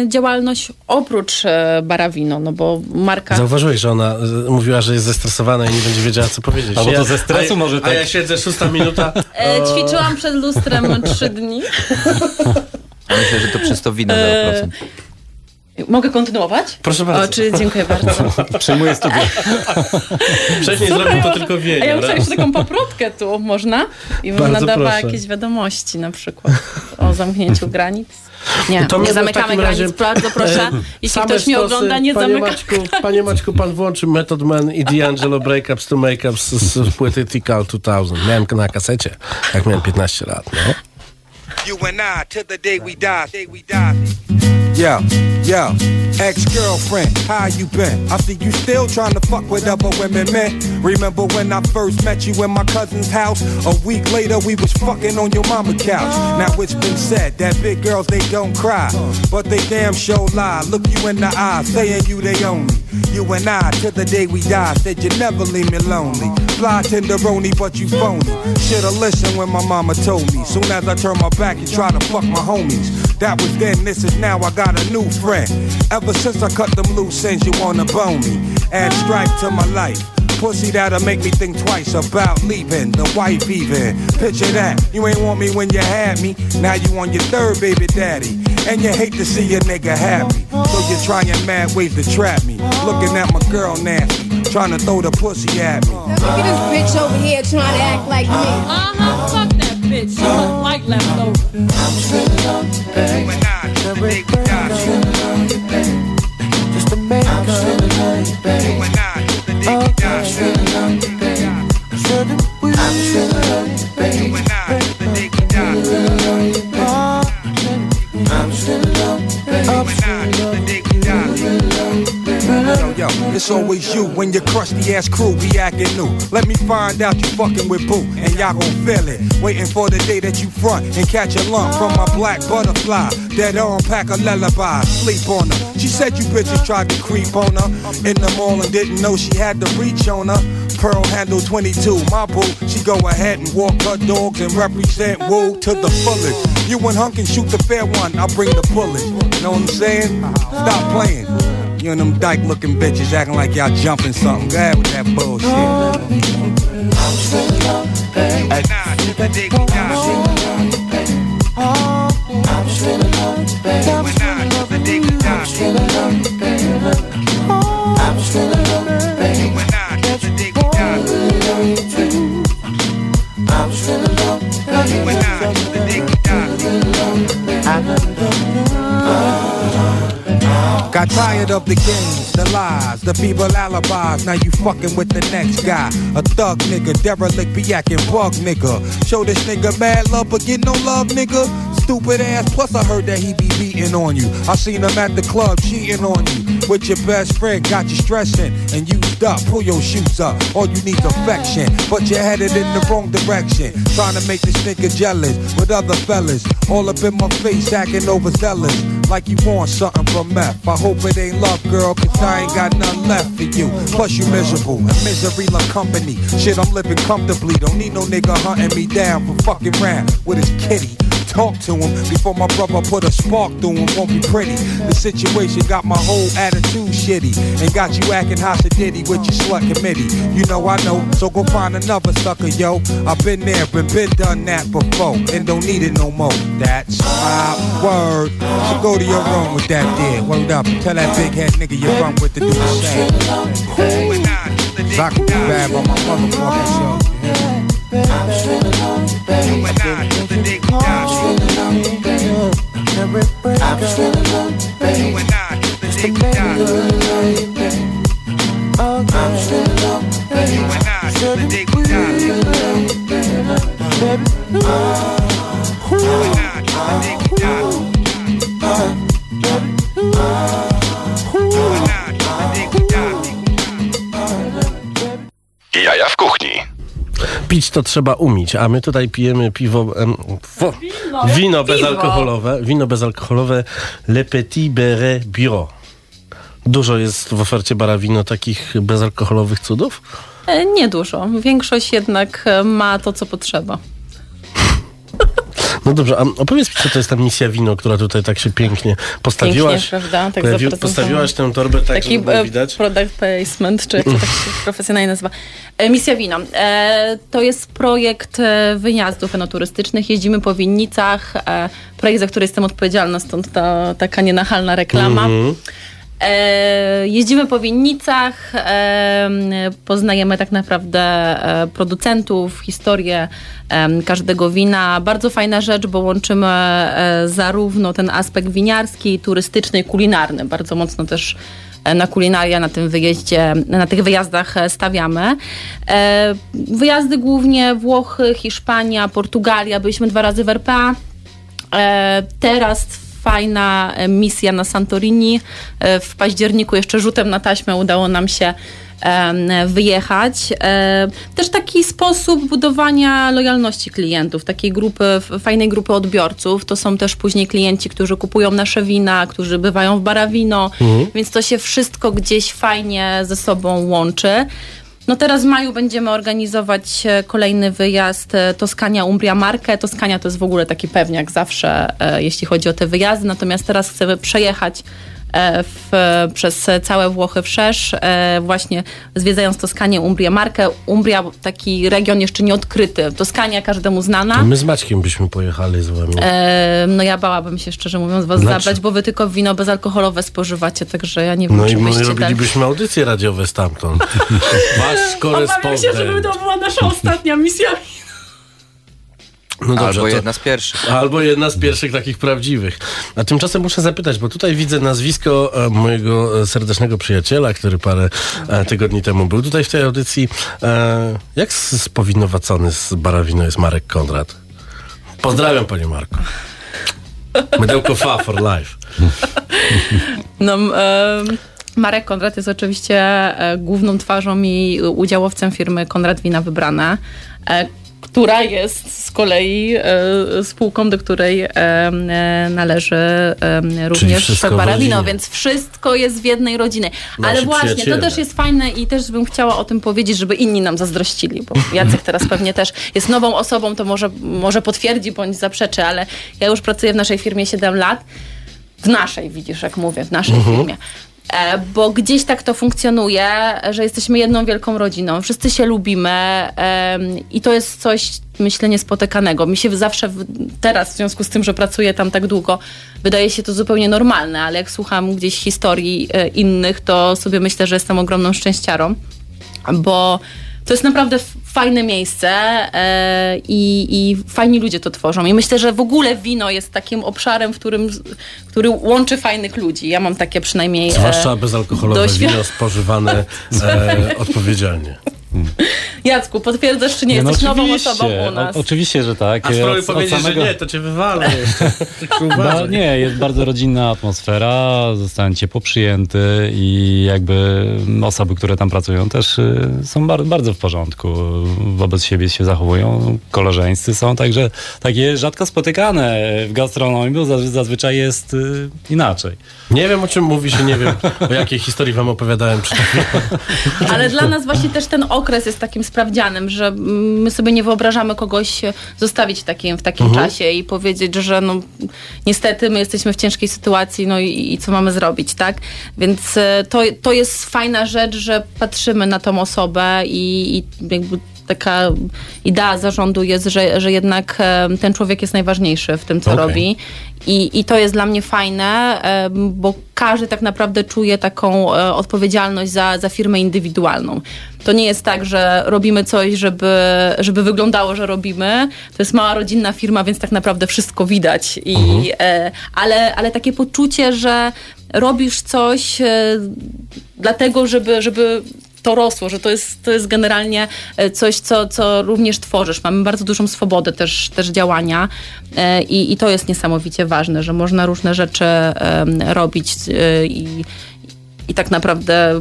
działalność oprócz e, Barawino, no bo marka... Zauważyłeś, że ona mówiła, że jest zestresowana i nie będzie wiedziała, co powiedzieć. Albo to Ja- ze stresu a, może A tak. ja siedzę szósta minuta. E, ćwiczyłam przed lustrem trzy dni. A myślę, że to przez to wino E, 0%. Mogę kontynuować? Proszę bardzo. O, czy dziękuję bardzo. Przejmuję studia. Wcześniej Słuchaj, zrobił to tylko A ja Wienia. muszę jeszcze taką paprotkę tu, można? I nadawała proszę. jakieś wiadomości na przykład o zamknięciu granic. Nie, To nie zamykamy granic, razie, bardzo proszę. e, Jeśli ktoś mnie stosy. ogląda, nie panie zamyka Maćku, Panie Maćku, pan włączy Method Man i D'Angelo Breakups to Makeups z, z płyty Tical 2000. Miałem na kasecie, jak miałem 15 lat. No. You and I till the day we die. Day we die. Yo, yo, ex-girlfriend, how you been? I see you still trying to fuck with other women, man. Remember when I first met you in my cousin's house? A week later, we was fucking on your mama couch. Now it's been said that big girls they don't cry, but they damn sure lie. Look you in the eye, saying you they own me. You and I till the day we die. Said you never leave me lonely. Fly tenderoni, but you phony. Shoulda listened when my mama told me. Soon as I turn my back, you try to fuck my homies. That was then, this is now. I got a new friend. Ever since I cut them loose ends, you wanna bone me. Add stripe to my life. Pussy that'll make me think twice about leaving the wife even. Picture that, you ain't want me when you had me. Now you on your third baby daddy. And you hate to see a nigga happy. So you're trying mad ways to trap me. Looking at my girl nasty. Trying to throw the pussy at me. Look at this bitch over here trying to act like me. Uh-huh, fuck that bitch. She look like leftover. You and I, till the day we die. Just to make You and I, till the day we die. Shouldn't we? You and I, till the day yo, it's always you when your crusty ass crew be acting new. Let me find out you fucking with Boo, and y'all gon' feel it. Waiting for the day that you front and catch a lump from my black butterfly. That on pack a lullaby, sleep on her. She said you bitches tried to creep on her in the mall and didn't know she had the reach on her. Pearl handle 22, my boo. She go ahead and walk her dogs and represent woo to the fullest. You and Hunk can shoot the fair one, I'll bring the bullet. You know what I'm saying? Stop playing. You and them dyke looking bitches acting like y'all jumping something. Go ahead with that bullshit. I'm still alone, babe. Nah, till the day we die. I'm still alone, babe. You and I, till the day we die. Still alone, babe. I'm still alone, babe. You and I, till the day we die. I'm still alone, You and I, till the day Got tired of the games, the lies, the feeble alibis. Now you fucking with the next guy. A thug nigga, derelict, be acting bug nigga. Show this nigga mad love, but get no love, nigga. Stupid ass, plus I heard that he be beating on you. I seen him at the club cheating on you. With your best friend, got you stressing and up. Pull your shoes up, all you need's affection. But you're headed in the wrong direction. Trying to make this nigga jealous with other fellas. All up in my face, acting overzealous. Like you want something from meth. I hope it ain't love, girl, cause I ain't got none left for you. Plus you miserable, and misery love company. Shit, I'm living comfortably. Don't need no nigga hunting me down for fucking round with his kitty. Talk to him before my brother put a spark through him. Won't be pretty. The situation got my whole attitude shitty and got you acting hossidity with your slut committee. You know I know, so go find another sucker, yo. I've been there, been been done that before, and don't need it no more. That's my word. So go to your room with that there. Word up. Tell that big head nigga you run with the. Cause I can be bad by my motherfucking self. I'm still alone, babe. I'm still alone, babe. I'm still alone, babe. Just to make you alone, babe. I'm still alone, babe. Shouldn't we be alone, babe? Baby, Jaja to trzeba umieć, a my tutaj pijemy piwo, em, Wino. wino bezalkoholowe, wino bezalkoholowe Le Petit Beret Bureau. Dużo jest w ofercie bara wino takich bezalkoholowych cudów? E, Niedużo. Większość jednak e, ma to, co potrzeba. No dobrze, a opowiedz mi, co to jest ta misja wino, która tutaj tak się pięknie postawiłaś. Pięknie, prawda? Tak pojawi- postawiłaś tę torbę tak, Taki żeby było e, widać. product placement, czy jak to tak się profesjonalnie nazywa. E, Misja Wino. E, to jest projekt e, wyjazdów enoturystycznych. Jeździmy po winnicach. E, projekt, za który jestem odpowiedzialna, stąd ta taka nienachalna reklama. Mhm. E, jeździmy po winnicach, e, poznajemy tak naprawdę e, producentów, historię każdego wina. Bardzo fajna rzecz, bo łączymy zarówno ten aspekt winiarski, turystyczny i kulinarny. Bardzo mocno też na kulinaria na tym wyjeździe, na tych wyjazdach stawiamy. Wyjazdy głównie Włochy, Hiszpania, Portugalia. Byliśmy dwa razy w RPA. Teraz fajna e, misja na Santorini. E, W październiku jeszcze rzutem na taśmę udało nam się wyjechać. E, Też taki sposób budowania lojalności klientów, takiej grupy, fajnej grupy odbiorców. To są też później klienci, którzy kupują nasze wina, którzy bywają w Barawino, więc to się wszystko gdzieś fajnie ze sobą łączy. No teraz w maju będziemy organizować e, kolejny wyjazd e, Toskania Umbria Markę. Toskania to jest w ogóle taki pewniak zawsze, e, jeśli chodzi o te wyjazdy. Natomiast teraz chcemy przejechać w, przez całe Włochy wszerz, e, właśnie zwiedzając Toskanię Umbrię Markę. Umbria taki region jeszcze nieodkryty. Toskania każdemu znana. My z Maćkiem byśmy pojechali z wami. E, no ja bałabym się szczerze mówiąc was Dlaczego? zabrać, bo wy tylko wino bezalkoholowe spożywacie, także ja nie wiem, No i czy my byście tak- robilibyśmy audycje radiowe stamtąd. Wasz Obawiam się, żeby korespondent. to była nasza ostatnia misja. No dobrze, Albo to- jedna z pierwszych. Albo jedna z pierwszych takich prawdziwych. A tymczasem muszę zapytać, bo tutaj widzę nazwisko e, mojego e, serdecznego przyjaciela, który parę e, tygodni temu był tutaj w tej audycji. Jak spowinowacony z Barawino jest Marek Konrad? Pozdrawiam panie Marku. Mydełko fa for life. No, em, Marek Konrad jest oczywiście główną twarzą i udziałowcem firmy Konrad Wina Wybrane, która jest z kolei e, spółką, do której em, e, należy em, również rodzinie. więc wszystko jest w jednej rodzinie. Ale właśnie, to też jest fajne i też bym chciała o tym powiedzieć, żeby inni nam zazdrościli, bo Jacek teraz pewnie też jest nową osobą, to może, może potwierdzi bądź zaprzeczy, ale ja już pracuję w naszej firmie 7 lat. W naszej, widzisz, jak mówię, w naszej Mhm. firmie. E, Bo gdzieś tak to funkcjonuje, że jesteśmy jedną wielką rodziną. Wszyscy się lubimy i to jest coś, myślę, niespotykanego. Mi się zawsze, teraz w związku z tym, że pracuję tam tak długo, wydaje się to zupełnie normalne, ale jak słucham gdzieś historii e, innych, to sobie myślę, że jestem ogromną szczęściarą, bo to jest naprawdę fajne miejsce e, i, i fajni ludzie to tworzą. I myślę, że w ogóle wino jest takim obszarem, w którym, który łączy fajnych ludzi. Ja mam takie przynajmniej. e, Zwłaszcza bezalkoholowe doświad- wino spożywane e, odpowiedzialnie. Jacku, potwierdzasz, czy nie, Nie, no jesteś nową oczywiście, osobą u nas? O, oczywiście, że tak. A spróbuj Od- od powiedzieć, samego- że nie, to cię wywalę uważaj. nie, jest bardzo rodzinna atmosfera, zostałem ciepło przyjęty i jakby osoby, które tam pracują też y, są bar, bardzo w porządku, wobec siebie się zachowują, koleżeńscy są, także takie rzadko spotykane w gastronomii, bo zazwy- zazwyczaj jest y, inaczej. Nie wiem o czym mówisz i nie wiem o jakiej historii wam opowiadałem przy Ale dla nas właśnie też ten okres jest takim sprawdzianem, że my sobie nie wyobrażamy kogoś zostawić w takim, w takim Mhm. czasie i powiedzieć, że no niestety my jesteśmy w ciężkiej sytuacji, no i, i co mamy zrobić, tak? Więc e, to, to jest fajna rzecz, że patrzymy na tą osobę i, i jakby taka idea zarządu jest, że, że jednak e, ten człowiek jest najważniejszy w tym, co Okej. robi. I, I to jest dla mnie fajne, em, bo każdy tak naprawdę czuje taką e, odpowiedzialność za, za firmę indywidualną. To nie jest tak, że robimy coś, żeby, żeby wyglądało, że robimy. To jest mała rodzinna firma, więc tak naprawdę wszystko widać. I, e, ale, ale takie poczucie, że robisz coś e, dlatego, żeby, żeby to rosło, że to jest, to jest generalnie e, coś, co, co również tworzysz. Mamy bardzo dużą swobodę też, też działania e, i, i to jest niesamowicie ważne, że można różne rzeczy robić e, i, i tak naprawdę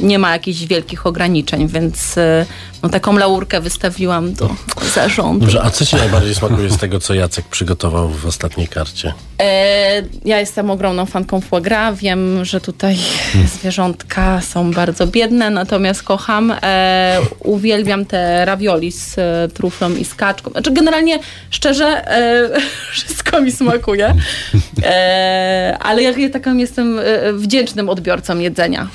nie ma jakichś wielkich ograniczeń, więc e, no, taką laurkę wystawiłam do zarządu. Dobrze, a co ci najbardziej smakuje z tego, co Jacek przygotował w ostatniej karcie? E, ja jestem ogromną fanką foie gras. Wiem, że tutaj zwierzątka są bardzo biedne, natomiast kocham. E, uwielbiam te ravioli z e, truflą i z kaczką. Znaczy generalnie, szczerze, e, wszystko mi smakuje. E, ale ja ja taką jestem e, wdzięcznym odbiorcą jedzenia.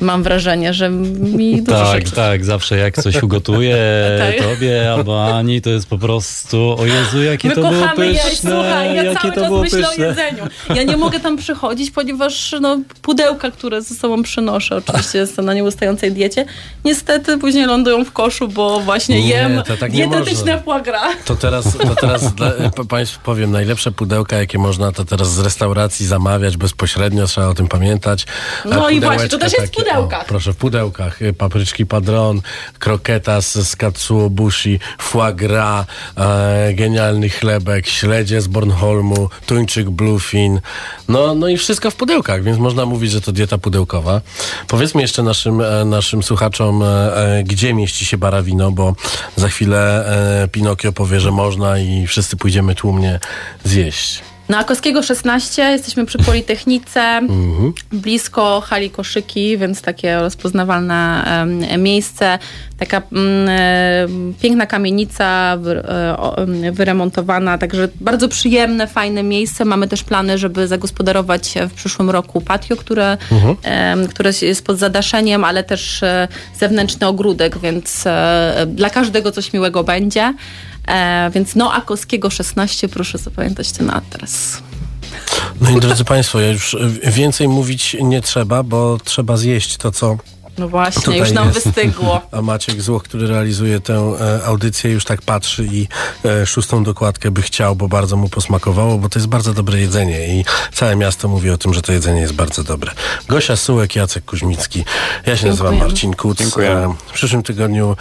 Mam wrażenie, że mi dużo Tak, rzeczy tak, zawsze jak coś ugotuję Tak. tobie albo Ani, to jest po prostu, o Jezu, jakie My to było kochamy jeść, pyszne, słuchaj, ja cały to czas było myślę pyszne. o jedzeniu. Ja nie mogę tam przychodzić, ponieważ no, pudełka, które ze sobą przynoszę, oczywiście jestem na nieustającej diecie, niestety później lądują w koszu, bo właśnie Nie, jem to tak nie dietetyczne można. foie gras. To teraz, to teraz dla, pa- Państwu powiem, najlepsze pudełka, jakie można, to teraz z restauracji zamawiać bezpośrednio, trzeba o tym pamiętać. No i właśnie, to też jest w pudełkach. O, proszę, w pudełkach. Y, Papryczki padron, kroketas z katsuobushi, foie gras, e, genialny chlebek, śledzie z Bornholmu, tuńczyk bluefin. No, no i wszystko w pudełkach, więc można mówić, że to dieta pudełkowa. Powiedzmy jeszcze naszym, e, naszym słuchaczom, e, e, gdzie mieści się barawino, bo za chwilę e, Pinokio powie, że można i wszyscy pójdziemy tłumnie zjeść. Na Koskiego 16 jesteśmy przy Politechnice, Mhm. blisko hali koszyki, więc takie rozpoznawalne em, miejsce. Taka em, piękna kamienica wy, e, o, em, wyremontowana, także bardzo przyjemne, fajne miejsce. Mamy też plany, żeby zagospodarować w przyszłym roku patio, które, Mhm. które jest pod zadaszeniem, ale też e, zewnętrzny ogródek, więc e, dla każdego coś miłego będzie. E, więc no, Akoskiego 16, proszę zapamiętać ten adres. No i drodzy Państwo, ja już e, więcej mówić nie trzeba, bo trzeba zjeść to, co No właśnie, Tutaj już nam jest. wystygło. A Maciek Złoch, który realizuje tę e, audycję, już tak patrzy i e, szóstą dokładkę by chciał, bo bardzo mu posmakowało, bo to jest bardzo dobre jedzenie i całe miasto mówi o tym, że to jedzenie jest bardzo dobre. Gosia Sułek, Jacek Kuźmicki. Ja się nazywam Dziękujemy. Marcin Kuc. Dziękujemy. E, W przyszłym tygodniu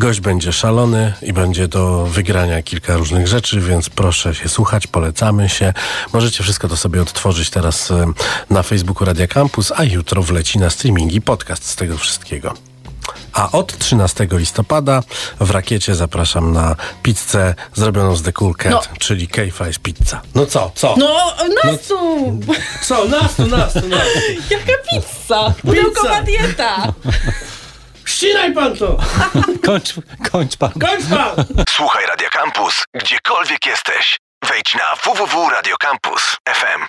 gość będzie szalony i będzie do wygrania kilka różnych rzeczy, więc proszę się słuchać, polecamy się. Możecie wszystko to sobie odtworzyć teraz e, na Facebooku Radia Campus, a jutro wleci na streamingi podcast z tego wszystkiego. A od 13 listopada w Rakiecie zapraszam na pizzę zrobioną z The Cool Cat, No. czyli K-Fries Pizza. No co, co? No, nas tu! Co, nas tu, nas tu, nas Jaka pizza? Pudełkowa dieta! Ścinaj pan to! Kończ, kończ pan. Kończ pan! Słuchaj Radio Campus, gdziekolwiek jesteś. Wejdź na www.radiocampus.fm.